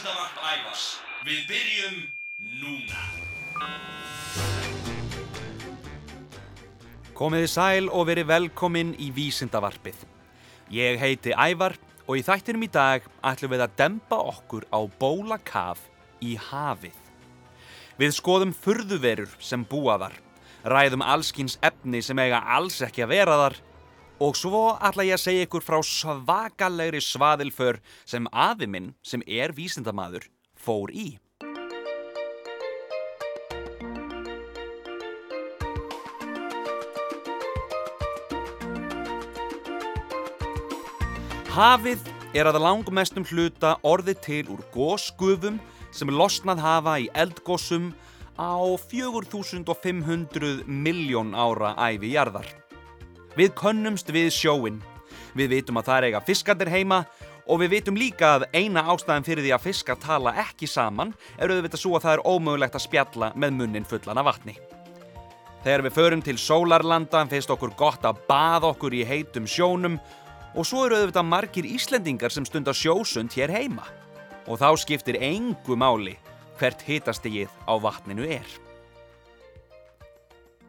Vísindavarp ævars. Við byrjum núna. Komiði sæl og verið velkomin í Vísindavarpið. Ég heiti Ævar og í þættinum í dag ætlum við að dempa okkur á bólakaf í hafið. Við skoðum furðuverur sem búa þar, ræðum allskins efni sem eiga alls ekki að vera þar og svo ætla ég að segja ykkur frá svakalegri svaðilför sem afi minn, sem er vísindamadur, fór í. Hafið er að langmestum hluta orði til úr gósgufum sem losnað hafa í eldgósum á 4500 miljón ára æfi jarðar. Við könnumst við sjóin. Við vitum að það er eiga fiskandir heima og við vitum líka að eina ástæðan fyrir því að fiskar tala ekki saman er auðvitað svo að það er ómögulegt að spjalla með munnin fullan af vatni. Þegar við förum til sólarlanda finnst okkur gott að baða okkur í heitum sjónum og svo eru auðvitað margir Íslendingar sem stundar sjósund hér heima. Og þá skiptir engu máli hvert hitastegið á vatninu er.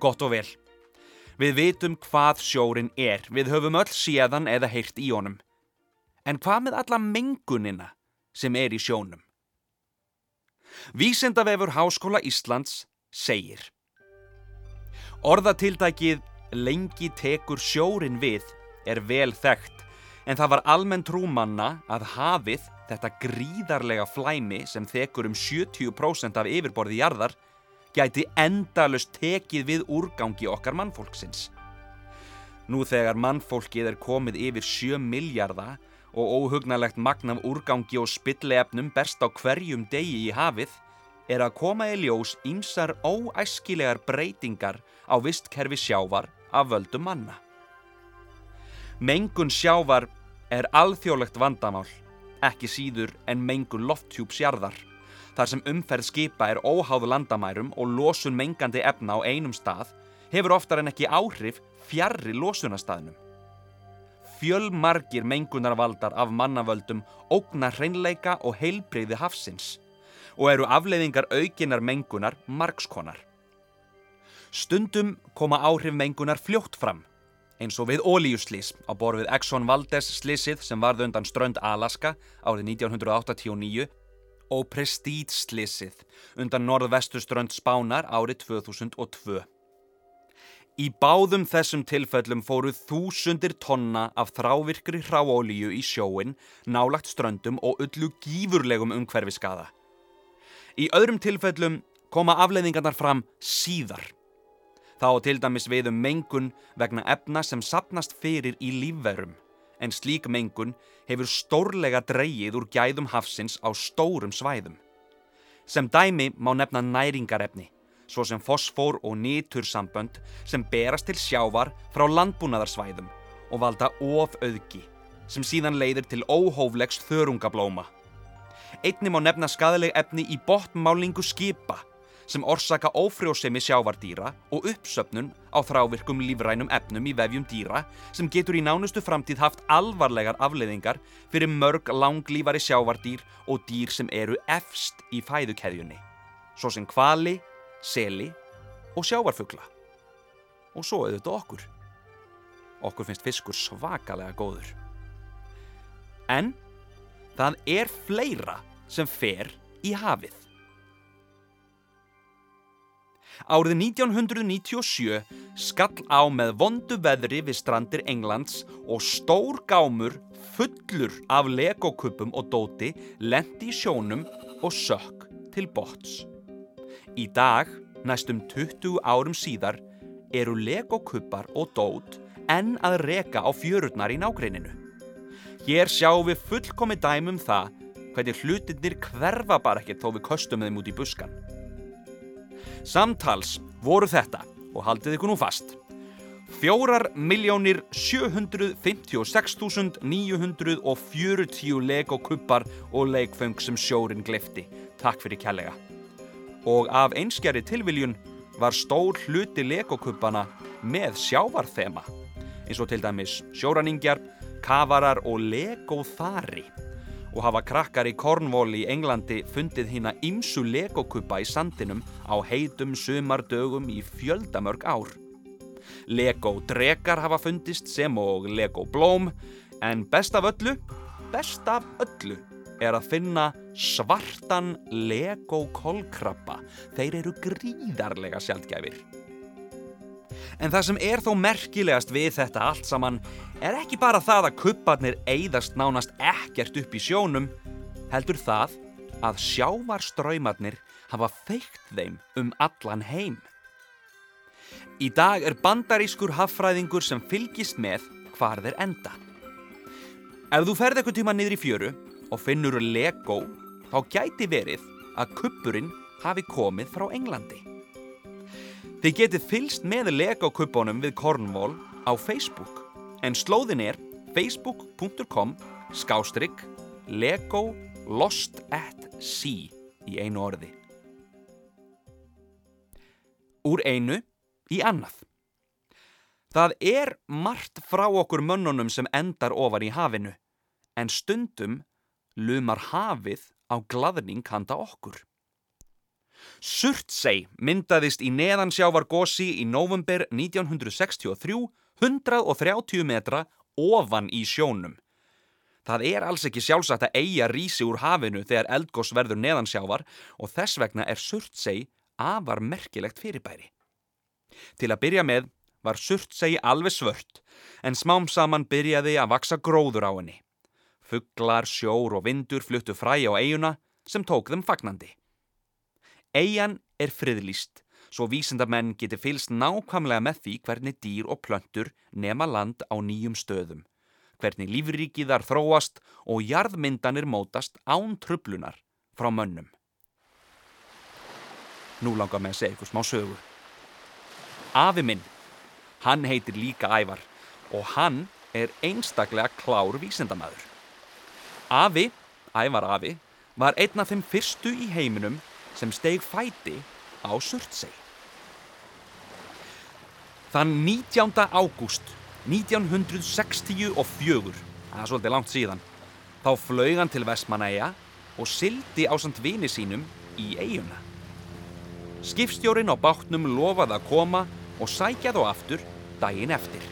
Gott og vel. Við vitum hvað sjórin er. Við höfum öll séðan eða heyrt í honum. En hvað með alla mengunina sem er í sjónum? Vísendavefur Háskóla Íslands segir Orðatildækið lengi tekur sjórin við er vel þekkt en það var almenn trúmanna að hafið, þetta gríðarlega flæmi sem þekur um 70% af yfirborði jarðar, gæti endalust tekið við úrgangi okkar mannfólksins. Nú þegar mannfólkið er komið yfir 7 miljarda og óhugnalegt magnaf úrgangi og spillefnum berst á hverjum degi í hafið, er að koma í ljós ímsar óæskilegar breytingar á vistkerfi sjávar af völdum manna. Mengun sjávar er alþjóðlegt vandamál, ekki síður en mengun lofthjúpsjarðar, þar sem umferð skipa er óháðu landamærum og losun mengandi efna á einum stað hefur oftar en ekki áhrif fjarrri losunastæðnum. Fjölmargir mengunarvaldar af mannavöldum ógna hreinleika og heilbreyði hafsins og eru afleiðingar aukinar mengunar margskonar. Stundum koma áhrif mengunar fljótt fram eins og við ólíuslís á borð við Exxon Valdez slísið sem varð undan strönd Alaska árið 1989 og Prestige slísið undan norðvestuströnd Spánar árið 2002. Í báðum þessum tilfellum fóru þúsundir tonna af þrávirkri hráolíu í sjóin, nálagt ströndum og öllu gífurlegum umhverfiskaða. Í öðrum tilfellum koma afleiðingarnar fram síðar. Þá til dæmis við um mengun vegna efna sem sapnast fyrir í lífverum, en slík mengun hefur stórlega dreyið úr gæðum hafsins á stórum svæðum. Sem dæmi má nefna næringarefni, svo sem fosfór og nýtursambönd sem berast til sjávar frá landbúnaðarsvæðum og valda ofauðgi, sem síðan leiðir til óhóflegs þörungablóma. Einni má nefna skadaleg efni í botnmálingu skipa, sem orsaka ófrjósemi sjávardýra og uppsöpnun á þrávirkum lífrænum efnum í vefjum dýra sem getur í nánustu framtíð haft alvarlegar afleiðingar fyrir mörg langlífari sjávardýr og dýr sem eru efst í fæðukeðjunni, svo sem kvali, seli og sjávarfugla. Og svo auðvitað okkur. Okkur finnst fiskur svakalega góður. En það er fleira sem fer í hafið. Árið 1997 skall á með vondu veðri við strandir Englands og stór gámur fullur af legokupum og dóti lendi í sjónum og sökk til bots. Í dag, næstum 20 árum síðar, eru legokupar og dót enn að reka á fjörurnar í nágreininu. Hér sjáum við fullkomi dæmum það hvernig hlutinir hverfa bara ekkert þó við kostum þeim út í buskan. Samtals voru þetta, og haldið ykkur nú fast, 4.756.940 legokuppar og leikfeng sem sjórin glifti. Takk fyrir kjallega. Og af einskjari tilviljun var stór hluti legokuppana með sjávarþema, eins og til dæmis sjóraningjar, kavarar og legoþari. Og hafa krakkar í Cornwall í Englandi fundið hína ymsu legokuppa í sandinum á heitum sumardögum í fjöldamörg ár. Lego drekar hafa fundist sem og Lego blóm en best af öllu, best af öllu er að finna svartan Lego kolkrabba. Þeir eru gríðarlega sjaldgæfir. En það sem er þó merkilegast við þetta allt saman er ekki bara það að kupparnir eigðast nánast ekkert upp í sjónum, heldur það að sjávarströymarnir hafa feikt þeim um allan heim. Í dag er bandarískur haffræðingur sem fylgist með hvar þeir enda. Ef þú ferð eitthvað tíma niður í fjöru og finnur Lego, þá gæti verið að kuppurinn hafi komið frá Englandi. Þið getið fylst með Lego-kuppunum við Cornwall á Facebook en slóðin er facebook.com skástrygg Lego Lost at Sea í einu orði. Úr einu í annað. Það er margt frá okkur mönnunum sem endar ofar í hafinu en stundum lumar hafið á gladning handa okkur. Surtsey myndaðist í neðansjávar gósi í november 1963 130 metra ofan í sjónum. Það er alls ekki sjálfsagt að eiga rísi úr hafinu þegar eldgós verður neðansjávar og þess vegna er Surtsey afar merkilegt fyrirbæri. Til að byrja með var Surtsey alveg svört en smám saman byrjaði að vaksa gróður á henni. Fugglar, sjór og vindur fluttu fræ á eiguna sem tók þeim fagnandi. Eian er friðlýst svo vísindamenn geti fylst nákvæmlega með því hvernig dýr og plöntur nema land á nýjum stöðum, hvernig lífríkiðar þróast og jarðmyndanir mótast án trublunar frá mönnum. Nú langar með að segja eitthvað smá sögu. Afi minn, hann heitir líka Ævar og hann er einstaklega klár vísindamæður. Afi, Ævar Afi, var einn af þeim fyrstu í heiminum sem steg fæti á Surtsey. Þann 19. ágúst 1964, það er svolítið langt síðan, þá flög hann til Vestmanæja og sildi á samt vini sínum í eiguna. Skipstjórin á bátnum lofaði að koma og sækja þó aftur daginn eftir.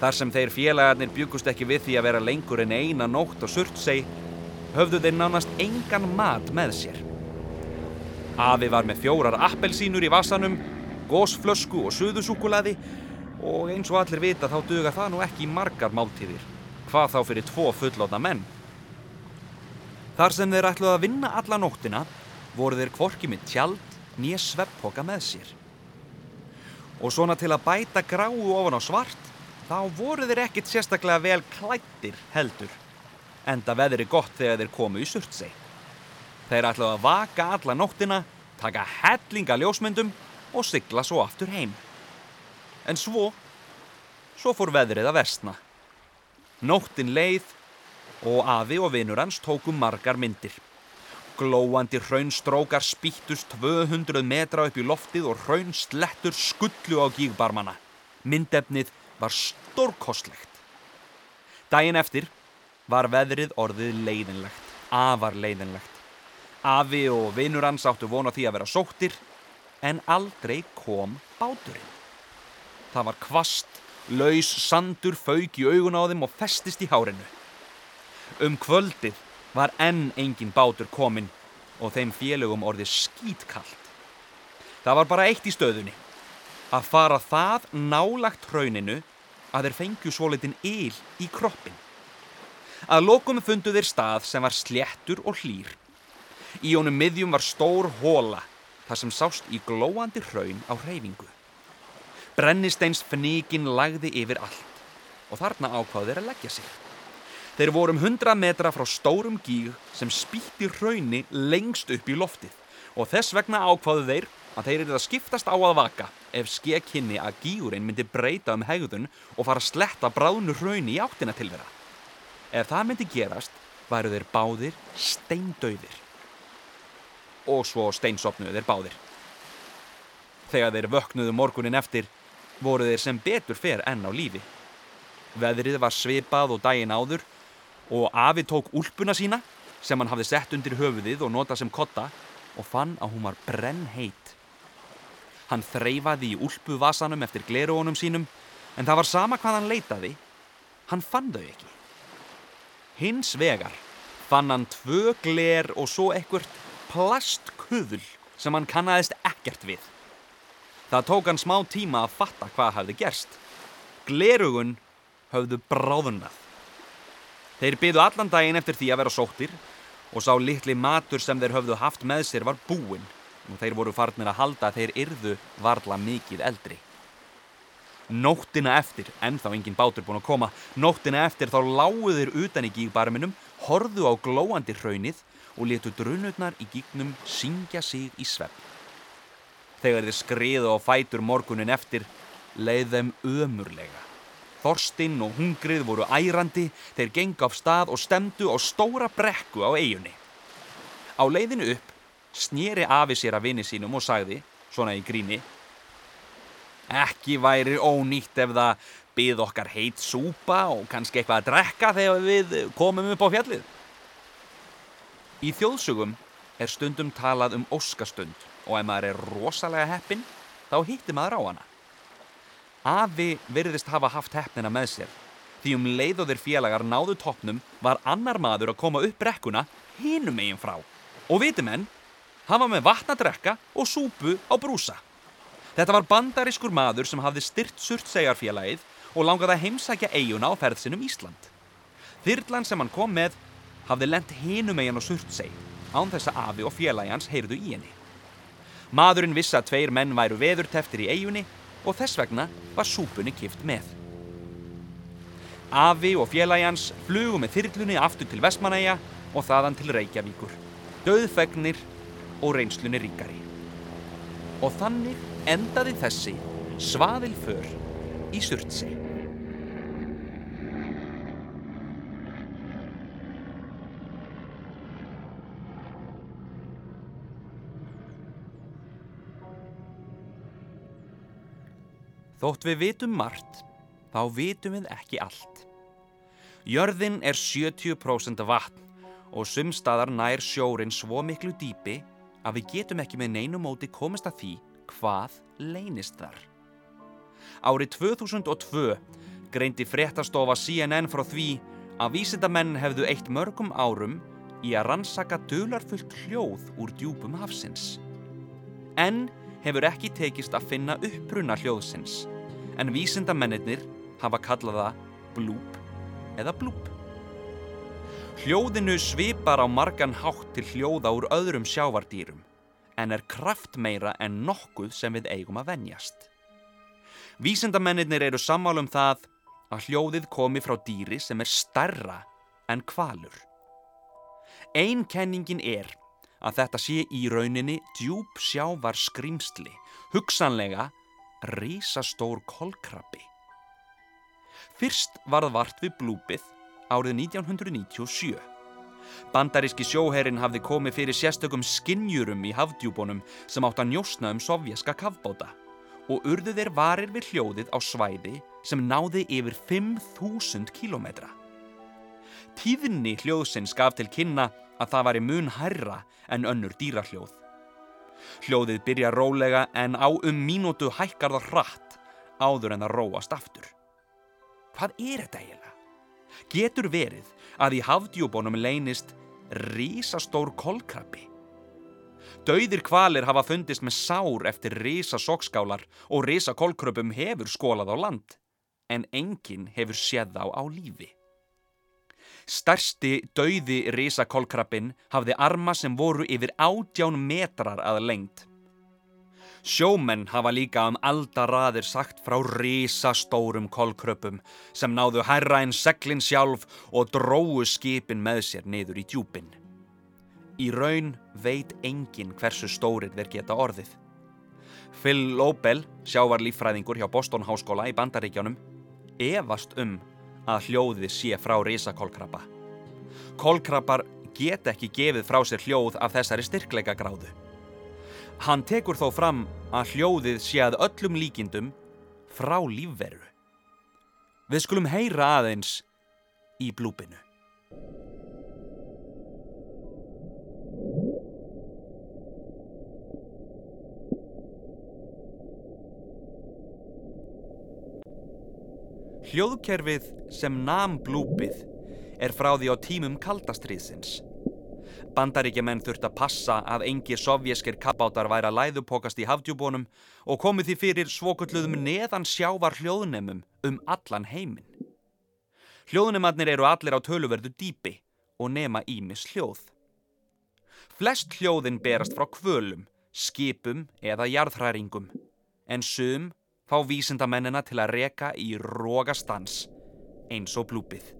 Þar sem þeir félagarnir byggust ekki við því að vera lengur en eina nótt á Surtsey, höfðu þeir nánast engan mat með sér. Afi var með fjórar appelsínur í vasanum, gósflösku og suðusúkulaði og eins og allir vita þá duga það nú ekki margar máltíðir. Hvað þá fyrir tvo fullóta menn? Þar sem þeir ætluði að vinna alla nóttina voru þeir kvorki með tjald nýja svepphoka með sér. Og svona til að bæta gráu ofan á svart, þá voru þeir ekkit sérstaklega vel klættir heldur. Enda veðri gott þegar þeir komu í surtsei. Þeir ætlaði að vaka alla nóttina, taka hellinga ljósmyndum og sigla svo aftur heim. En svo, svo fór veðrið að versna. Nóttin leið og afi og vinur hans tóku margar myndir. Glóandi raunstrókar spýttust 200 metra upp í loftið og raunslettur skullu á gígbarmana. Myndefnið var stórkostlegt. Dæin eftir var veðrið orðið leiðinlegt, afar leiðinlegt. Afi og vinur hans áttu vona því að vera sóttir en aldrei kom báturinn. Það var kvast, laus sandur fauk í augun á þeim og festist í hárinu. Um kvöldið var enn engin bátur kominn og þeim félögum orðið skítkallt. Það var bara eitt í stöðunni. Að fara það nálagt hrauninu að þeir fengju svolitin yl í kroppin. Að lokum fundu þeir stað sem var sléttur og hlýr. Í honum miðjum var stór hóla þar sem sást í glóandi hraun á hreyfingu. Brennisteins fníkin lagði yfir allt og þarna ákvaði þeir að leggja sig. Þeir vorum um 100 metra frá stórum gíg sem spýtti hraunni lengst upp í loftið og þess vegna ákvaðu þeir að þeir eru að skiptast á að vaka ef skekkinni að gígurinn myndi breyta um hegðun og fara að sletta bráðnu hraunni í áttina til þeirra. Ef það myndi gerast, væru þeir báðir steindauðir og svo steinsopnuðu þeir báðir. Þegar þeir vöknuðu morgunin eftir voru þeir sem betur fer enn á lífi. Veðrið var svipað og daginn áður og afi tók úlpuna sína sem hann hafði sett undir höfuðið og notað sem kotta og fann að hún var brennheit. Hann þreyfaði í úlpuvasanum eftir gleruónum sínum en það var sama hvað hann leitaði, hann fann þau ekki. Hins vegar fann hann tvö gler og svo ekkert plastkuðul sem hann kannaðist ekkert við. Það tók hann smá tíma að fatta hvað hafði gerst. Glerugun höfðu bráðunnað. Þeir byðu allan daginn eftir því að vera sóttir og sá litli matur sem þeir höfðu haft með sér var búinn og þeir voru farnir að halda að þeir yrðu varla mikið eldri. Nóttina eftir, ennþá engin bátur búin að koma, nóttina eftir þá láguðir utan í gígbarminum, horðu á glóandi hraunið og letu drunurnar í gígnum syngja sig í svepp. Þegar þeir skriðu á fætur morgunin eftir, leið þeim ömurlega. Þorstinn og hungrið voru ærandi, þeir gengi af stað og stemdu á stóra brekku á eigunni. Á leiðinu upp snýri afi sér að vini sínum og sagði, svona í gríni, Ekki væri ónýtt ef það byð okkar heit súpa og kannski eitthvað að drekka þegar við komum upp á fjallið. Í þjóðsugum er stundum talað um óskastund og ef maður er rosalega heppin þá hittir maður á hana. Afi virðist hafa haft heppnina með sér því um leið og þeir félagar náðu toppnum var annar maður að koma upp brekkuna hinum eigin frá. Og vitimenn, hann var með vatn að drekka og súpu á brúsa. Þetta var bandarískur maður sem hafði styrt surtsegarfélagið og langaði að heimsækja eiguna á ferðsinum Ísland. Þyrlan sem hann kom með hafði lent hinum eigin á surtseg án þess að afi og félagi hans heyrðu í henni. Maðurinn vissi að tveir menn væru veðurteftir í eigunni og þess vegna var súpunni kift með. Afi og félagi hans flugu með þyrlunni aftur til Vestmanæja og þaðan til Reykjavíkur. Döðfegnir og reynslunni ríkari. Og þannig endaði þessi svaðilför í Surtsey. Þótt við vitum margt, þá vitum við ekki allt. Jörðin er 70% vatn og sumstaðar nær sjórin svo miklu dýpi að við getum ekki með neinu móti komist að því hvað leynist þar. Árið 2002 greindi fréttastofa CNN frá því að vísindamenn hefðu eitt mörgum árum í að rannsaka dularfullt hljóð úr djúpum hafsins. En hefur ekki tekist að finna uppbruna hljóðsins, en vísindamennir hafa kallaða blúp eða blúp. Hljóðinu svipar á margan hátt til hljóða úr öðrum sjávardýrum en er kraftmeira en nokkuð sem við eigum að venjast. Vísindamennir eru sammálum það að hljóðið komi frá dýri sem er starra en kvalur. Einn kenningin er að þetta sé í rauninni djúb sjávar skrimsli, hugsanlega risastór kolkrabbi. Fyrst var það vart við blúpið árið 1997. Bandaríski sjóherin hafði komið fyrir sérstökum skinnjurum í hafdjúbónum sem átt að njósna um sovjaska kafbóta og urðu þeir varir við hljóðið á svæði sem náði yfir 5.000 kílometra. Tíðinni hljóðsins gaf til kynna að það var í mun hærra en önnur dýrahljóð. Hljóðið byrja rólega en á um mínútu hækkar það hratt áður en það róast aftur. Hvað er þetta eiginlega? Getur verið að í hafdjúbónum leynist rísastór kolkrabbi. Dauðir kvalir hafa fundist með sár eftir rísa sokskálar og rísa kolkröpum hefur skólað á land, en enginn hefur séð á á lífi. Stærsti dauði rísa kolkrabbin hafði arma sem voru yfir átján metrar að lengt. Sjómenn hafa líka um aldaraðir sagt frá risastórum kolkröpum sem náðu hærra en seglin sjálf og dróðu skipin með sér niður í djúpin. Í raun veit engin hversu stórir þeir geta orðið. Phil Lobel, sjávarlífræðingur hjá Boston Háskóla í Bandaríkjónum, evast um að hljóðið sé frá risakolkrabba. Kolkrabbar get ekki gefið frá sér hljóð af þessari styrkleika gráðu. Hann tekur þó fram að hljóðið sé að öllum líkindum frá lífveru. Við skulum heyra aðeins í blúpinu. Hljóðkerfið sem nam blúpið er frá því á tímum kaldastriðsins. Bandaríkjumenn þurft að passa að engi sovjeskir kappátar væri að læðupokast í hafdjúbónum og komið því fyrir svokulluðum neðan sjávar hljóðnemum um allan heiminn. Hljóðnemarnir eru allir á töluverðu dýpi og nema ímis hljóð. Flest hljóðin berast frá kvölum, skipum eða jarðhræringum, en sum fá vísindamennina til að reka í rógastans eins og blúpið.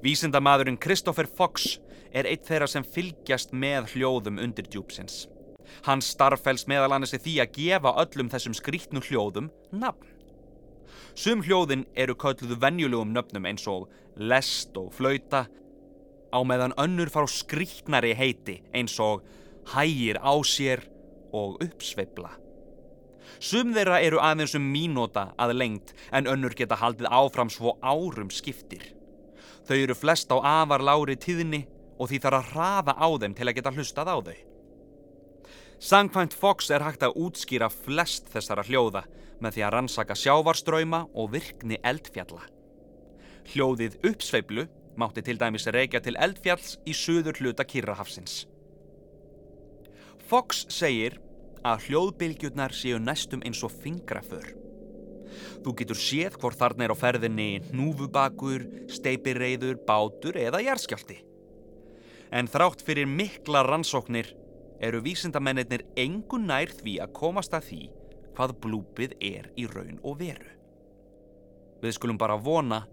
Vísindamadurinn Christopher Fox er eitt þeirra sem fylgjast með hljóðum undir djúpsins. Hans starffels meðal annars er því að gefa öllum þessum skrítnu hljóðum nafn. Sum hljóðin eru kölluðu venjulegum nöfnum eins og lest og flauta á meðan önnur fá skrítnari heiti eins og hægir á sér og uppsveifla. Sum þeirra eru aðeins um mínóta að lengt en önnur geta haldið áfram svo árum skiptir. Þau eru flest á afar lári tíðni og því þarf að hraða á þeim til að geta hlustað á þau. Sangkvæmt Fox er hægt að útskýra flest þessara hljóða með því að rannsaka sjávarströyma og virkni eldfjalla. Hljóðið uppsveiflu mátti til dæmis reykja til eldfjalls í suður hluta Kirrahafsins. Fox segir að hljóðbylgjurnar séu næstum eins og fingraför. Þú getur séð hvort þarna er á ferðinni núfubakur, steipirreiður, bátur eða jærskjálti. En þrátt fyrir mikla rannsóknir eru vísindamennir engun nær því að komast að því hvað blúpið er í raun og veru. Við skulum bara vona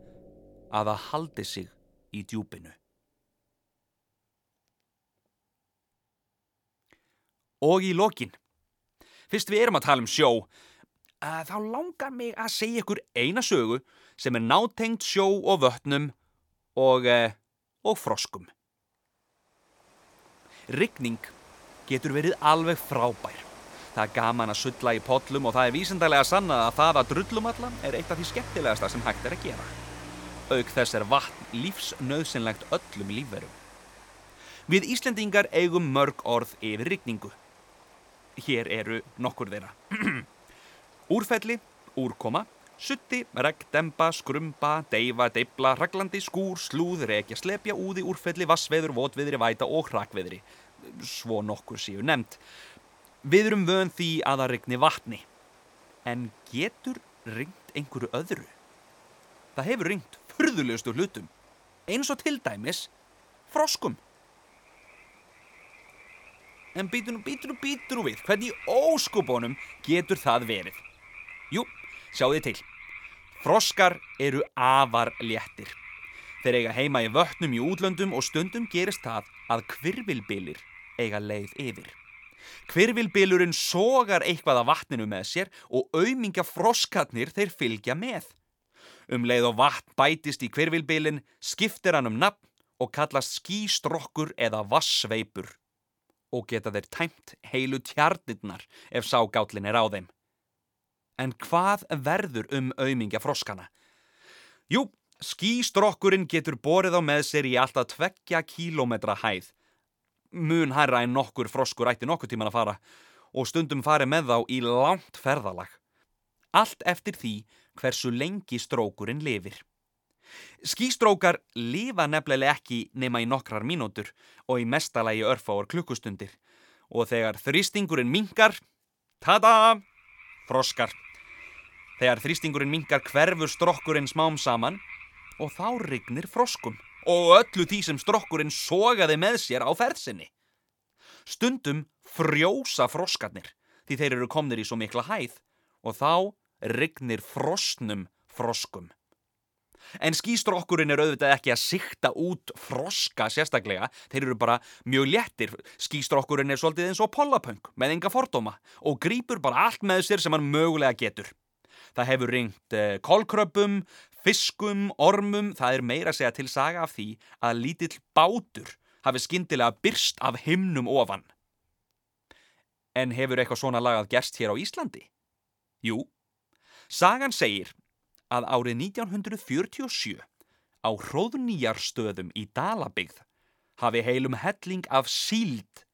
að það haldi sig í djúpinu. Og í lokin. Fyrst við erum að tala um sjó, uh, þá langar mig að segja ykkur eina sögu sem er nátengt sjó og vötnum og, uh, og froskum. Ryggning getur verið alveg frábær. Það er gaman að sulla í pollum og það er vísendalega sanna að það að drullum allan er eitt af því skemmtilegasta sem hægt er að gera. Auk þess er vatn lífsnauðsynlegt öllum lífverum. Við Íslendingar eigum mörg orð yfir ryggningu. Hér eru nokkur þeirra. Úrfelli, úrkoma, sutti, regn, demba, skrumba, deyfa, deibla, raglandi, skúr, slúð, rekja, slepja, úði, úrfelli, vassveður, votviðri, væta og hrakviðri. Svo nokkur séu nefnt. Við erum vön því að það regni vatni. En getur ringt einhverju öðru? Það hefur ringt furðulegustu hlutum. Eins og til dæmis froskum. En býtur nú, býtur nú, býtur nú við, hvernig óskubónum getur það verið? Jú, þið til. Froskar eru afar léttir. Þeir eiga heima í vötnum í útlöndum og stundum gerist það að kvirvilbilir eiga leið yfir. Kvirvilbilurinn sogar eitthvað af vatninu með sér og auðmingja froskarnir þeir fylgja með. Um leið og vatn bætist í kvirvilbilin skiptir hann um nafn og kallast skístrokkur eða vassveipur og geta þeir tæmt heilu tjarnirnar ef ságállin er á þeim. En hvað verður um auðmingja froskana? Jú, skístrokkurinn getur borið á með sér í alltaf tveggja kílometra hæð. Mun hærra en nokkur froskur ætti nokkur tíman að fara og stundum farið með þá í langt ferðalag. Allt eftir því hversu lengi strókurinn lifir. Skístrókar lifa nefnilega ekki nema í nokkrar mínútur og í mestalagi örfáar klukkustundir og þegar þrýstingurinn mingar, tada, froskar. Þegar þrýstingurinn mingar hverfur strokkurinn smám saman og þá rignir froskum og öllu því sem strokkurinn sogaði með sér á ferðsinni. Stundum frjósa froskarnir því þeir eru komnir í svo mikla hæð og þá rignir frosnum froskum. En skýstrokkurinn er auðvitað ekki að sikta út froska sérstaklega, þeir eru bara mjög léttir. Skýstrokkurinn er svolítið eins og pollapöng með enga fordóma og grýpur bara allt með sér sem hann mögulega getur. Það hefur ringt eh, kolkröpum, fiskum, ormum, það er meira að segja til saga af því að lítill bátur hafi skindilega byrst af himnum ofan. En hefur eitthvað svona lagað gerst hér á Íslandi? Jú, sagan segir að árið 1947 á hróðnýjarstöðum í Dalabygð hafi heilum helling af síld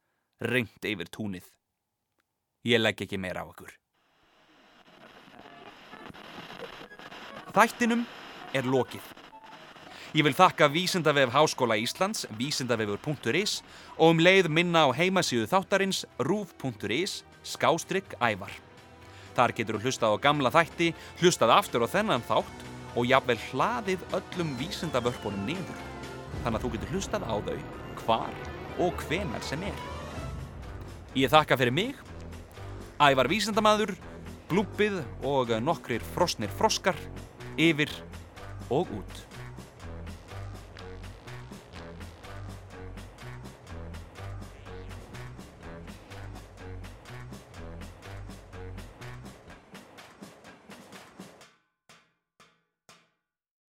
reynt yfir túnið. Ég legg ekki meira á ykkur. Þættinum er lokið. Ég vil þakka Vísindavef Háskóla Íslands, vísindavefur.is og um leið minna á heimasíðu þáttarins rúf.is skástrygg ævar. Þar getur þú hlustað á gamla þætti, hlustað aftur á þennan þátt og jafnvel hlaðið öllum vísindavörpunum niður. Þannig að þú getur hlustað á þau hvar og hvenar sem er. Ég þakka fyrir mig, ævar vísindamaður, blúpið og nokkrir frosnir froskar, yfir og út.